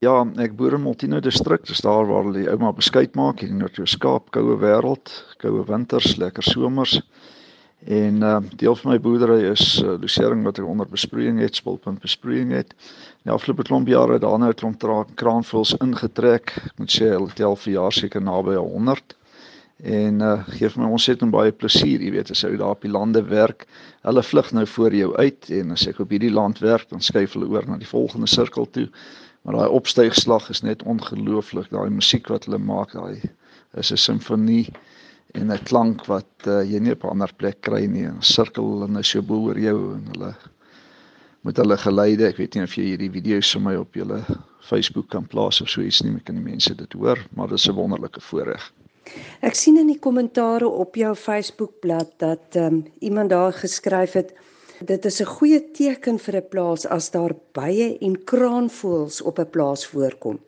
Ja, ek boer in Montino distrik, dis daar waar hulle die ouma beskuit maak hier in Noord-Kaap, koue wêreld, koue winters, lekker somers. En uh deel van my boerdery is uh, losering wat ek onder besproeiing het, spulpunt besproeiing het. In die afgelope klomp jare het daar nou 'n klomp kraanvoëls ingetrek. Ek moet sê hulle tel vir jaar seker naby 100 en uh gee vir my ontsettend baie plesier, jy weet, as jy daar op die lande werk. Hulle vlug nou voor jou uit en as ek op hierdie land werk, dan skuif hulle oor na die volgende sirkel toe Maar daai opstygslag is net ongelooflik. Daai musiek wat hulle maak, daai is 'n simfonie en 'n klank wat uh, jy nie op 'n ander plek kry nie. 'n Sirkel en is so bo oor jou en hulle met hulle geleide. Ek weet nie of jy hierdie video's vir my op julle Facebook kan plaas of so iets nie. Ek kan die mense dit hoor, maar dit is 'n wonderlike voorreg. Ek sien in die kommentare op jou Facebookblad dat um, iemand daar geskryf het Dit is 'n goeie teken vir 'n plaas as daar bye en kraanvoëls op 'n plaas voorkom.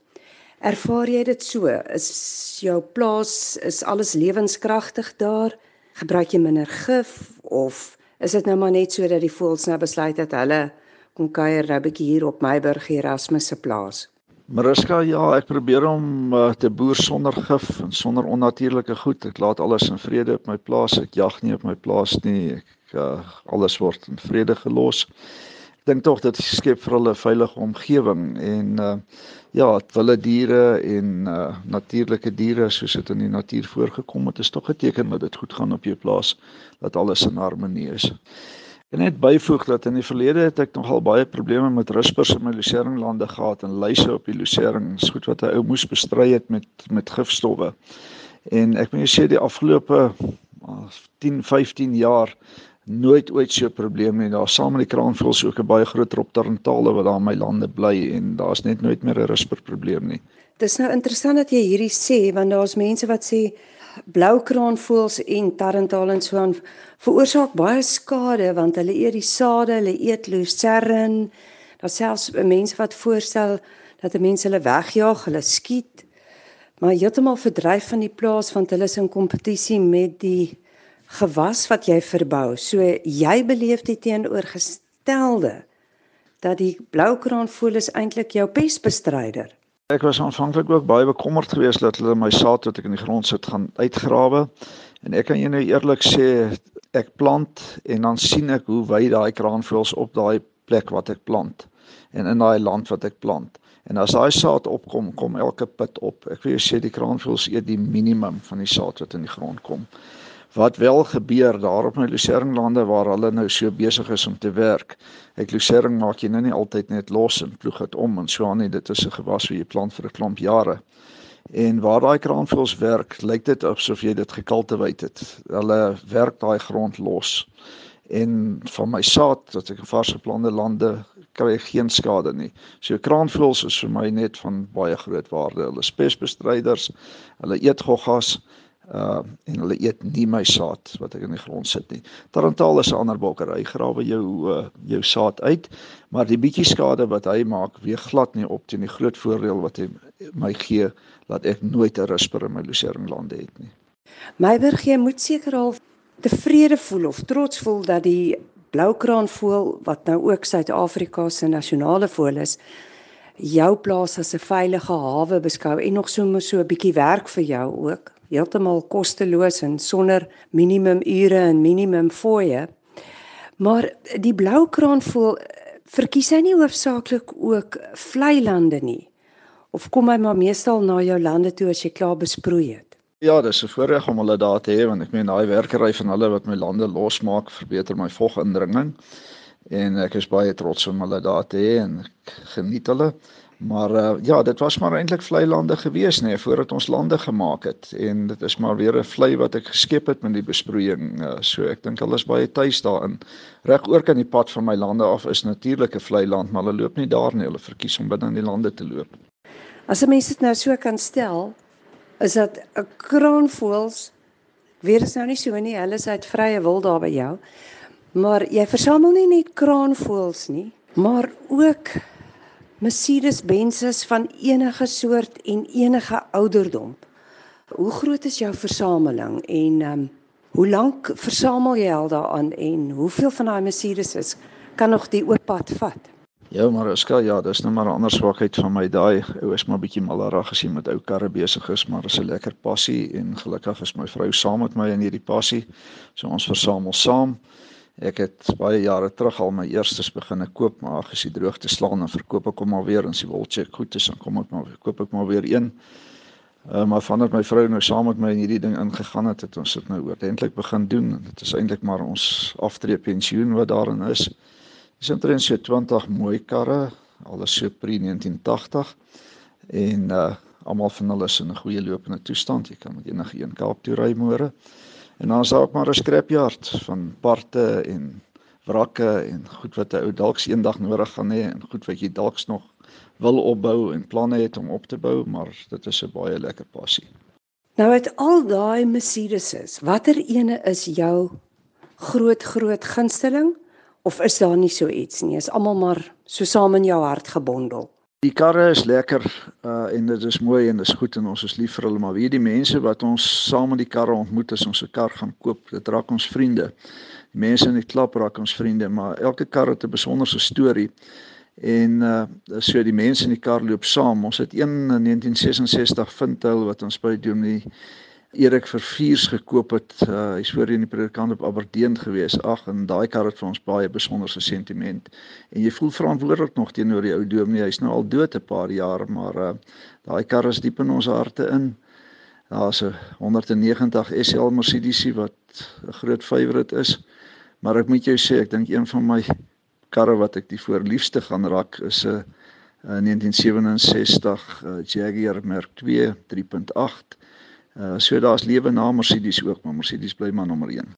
Ervaar jy dit so? Is jou plaas is alles lewenskragtig daar? Gebruik jy minder gif of is dit nou maar net so dat die voëls nou besluit het hulle kom kuier nou bietjie hier op Meiburg Erasmus se plaas? Mariska, ja, ek probeer om uh, te boer sonder gif en sonder onnatuurlike goed. Ek laat alles in vrede op my plaas. Ek jag nie op my plaas nie. Ek uh, alles word in vrede gelos. Ek dink tog dit skep vir hulle 'n veilige omgewing en uh, ja, wilde diere en uh, natuurlike diere soos dit in die natuur voorgekom het, is tog 'n teken dat dit goed gaan op jou plaas, dat alles in harmonie is. En net byvoeg dat in die verlede het ek nogal baie probleme met rispers in my loseringslande gehad en luise op die losering. Dis goed wat 'n ou moes bestry het met met gifstowwe. En ek moet sê die afgelope 10, 15 jaar nooit ooit so 'n probleem nie. Daar saam met die kraanvoëls ook 'n baie groter optarntale wat daar in my lande bly en daar's net nooit meer 'n risper probleem nie. Dis nou interessant dat jy hierdie sê want daar's mense wat sê blou kraanvoëls en tarntale en so aan veroorsaak baie skade want hulle eet die sade, hulle eet lucerne. Daar's selfs mense wat voorstel dat mense hulle wegjaag, hulle skiet. Maar heeltemal verdryf van die plaas want hulle is in kompetisie met die gewas wat jy verbou. So jy beleef dit teenoorgestelde dat die bloukraanvoël is eintlik jou pestbestryder. Ek was aanvanklik ook baie bekommerd geweest dat hulle my saad wat ek in die grond sit gaan uitgrawe. En ek kan jou nou eerlik sê, ek plant en dan sien ek hoe wy daai kraanvoëls op daai plek wat ek plant en in daai land wat ek plant. En as daai saad opkom, kom elke pit op. Ek wil jou sê die kraanvoëls eet die minimum van die saad wat in die grond kom wat wel gebeur daar op my loseringslande waar hulle nou so besig is om te werk. Ek losering maak jy nou nie altyd net los en ploeg dit om en so aan nie. Dit is 'n gewas wat jy plant vir 'n klomp jare. En waar daai kraanvoëls werk, lyk dit asof jy dit gekultiveer het. Hulle werk daai grond los. En van my saad wat ek in vars geplande lande kry geen skade nie. So kraanvoëls is vir my net van baie groot waarde. Hulle is pestbestryders. Hulle eet goggas uh en hulle eet nie my saad wat ek in die grond sit nie. Tarantaal is 'n ander bokker. Hy grawe jou uh, jou saad uit, maar die bietjie skade wat hy maak, weeg glad nie op teen die groot voordeel wat hy my gee dat ek nooit 'n risper in my loseringslande het nie. Meiburg jy moet seker al tevrede voel of trots voel dat die bloukraanvoël wat nou ook Suid-Afrika se nasionale voël is, jou plaas as 'n veilige hawe beskou en nog so 'n bietjie werk vir jou ook heeltemal kosteloos en sonder minimum ure en minimum fooie. Maar die blou kraan voel verkies hy nie hoofsaaklik ook vlei lande nie. Of kom hy maar meestal na jou lande toe as jy klaar besproei het? Ja, dis 'n voorreg om hulle daar te hê want ek meen daai werkery van hulle wat my lande losmaak verbeter my vogindringing en ek is baie trots om hulle daar te hê en ek geniet hulle. Maar uh, ja, dit was maar eintlik vlei lande gewees nê nee, voordat ons lande gemaak het en dit is maar weer 'n vlei wat ek geskep het met die besproeiing. Uh, so ek dink hulle is baie tuis daarin. Reg oor kan die pad van my lande af is natuurlike vlei land, maar hulle loop nie daar nie. Hulle verkies om binne in die lande te loop. As 'n mens dit nou so kan stel, is dat 'n kraanvoëls weer is nou nie so nie. Hulle is uit vrye wil daar by jou. Maar jy versamel nie net kraanvoëls nie, maar ook Mercedes Benz's van enige soort en enige ouderdom. Hoe groot is jou versameling en ehm um, hoe lank versamel jy al daaraan en hoeveel van daai Mercedes's kan nog die oop pad vat? Ja, maar Oska, ja, dis nou maar 'n ander swakheid van my. Daai ou is maar bietjie malarig as hy met ou karre besig is, maar is 'n lekker passie en gelukkig is my vrou saam met my in hierdie passie. So ons versamel saam. Ek het baie jare terug al my eerstes begine koop, maar as die droogte slaan dan verkoop ek hom alweer en as die wolcheck goed is dan kom ek maar koop ek maar weer een. Uh, maar vandat my vrou nou saam met my in hierdie ding ingegaan het, het ons dit nou oordentlik begin doen. Dit is eintlik maar ons aftree pensioen wat daarin is. Dis omtrent so 20 mooi karre, alles so pre 1980 en uh almal van hulle is in 'n goeie lopende toestand. Jy kan met enige een Kaap toe ry môre. En dan is daar ook maar 'n scrapyard van parte en wrakke en goed wat 'n ou dalk eendag nodig gaan hê en goed wat jy dalk nog wil opbou en planne het om op te bou, maar dit is 'n baie lekker passie. Nou uit al daai Mercedes's, watter ene is jou groot groot gunsteling of is daar nie so iets nie? Is almal maar so saam in jou hart gebondel? Die karre is lekker uh en dit is mooi en dit is goed en ons is lief vir hulle maar wie die mense wat ons saam met die karre ontmoet as ons 'n kar gaan koop, dit raak ons vriende. Die mense in die klap raak ons vriende, maar elke kar het 'n besonderse storie. En uh so die mense in die kar loop saam. Ons het een in 1966 Vintel wat ons by Dominee Erik Verviers gekoop het. Uh, hy's voor in die predikant op Aberdeen gewees. Ag, en daai kar het vir ons baie besonderse sentiment. En jy voel verantwoordelik nog teenoor die ou dominee. Hy's nou al dood 'n paar jaar, maar uh daai kar is diep in ons harte in. Daar's 'n 190 SL Mercedes wat 'n groot favourite is. Maar ek moet jou sê, ek dink een van my karre wat ek die voorliefste gaan raak is 'n 1967 uh, Jaguar Merc 2 3.8 Uh so daar's lewe na Mercedes ook, maar Mercedes bly maar nommer 1.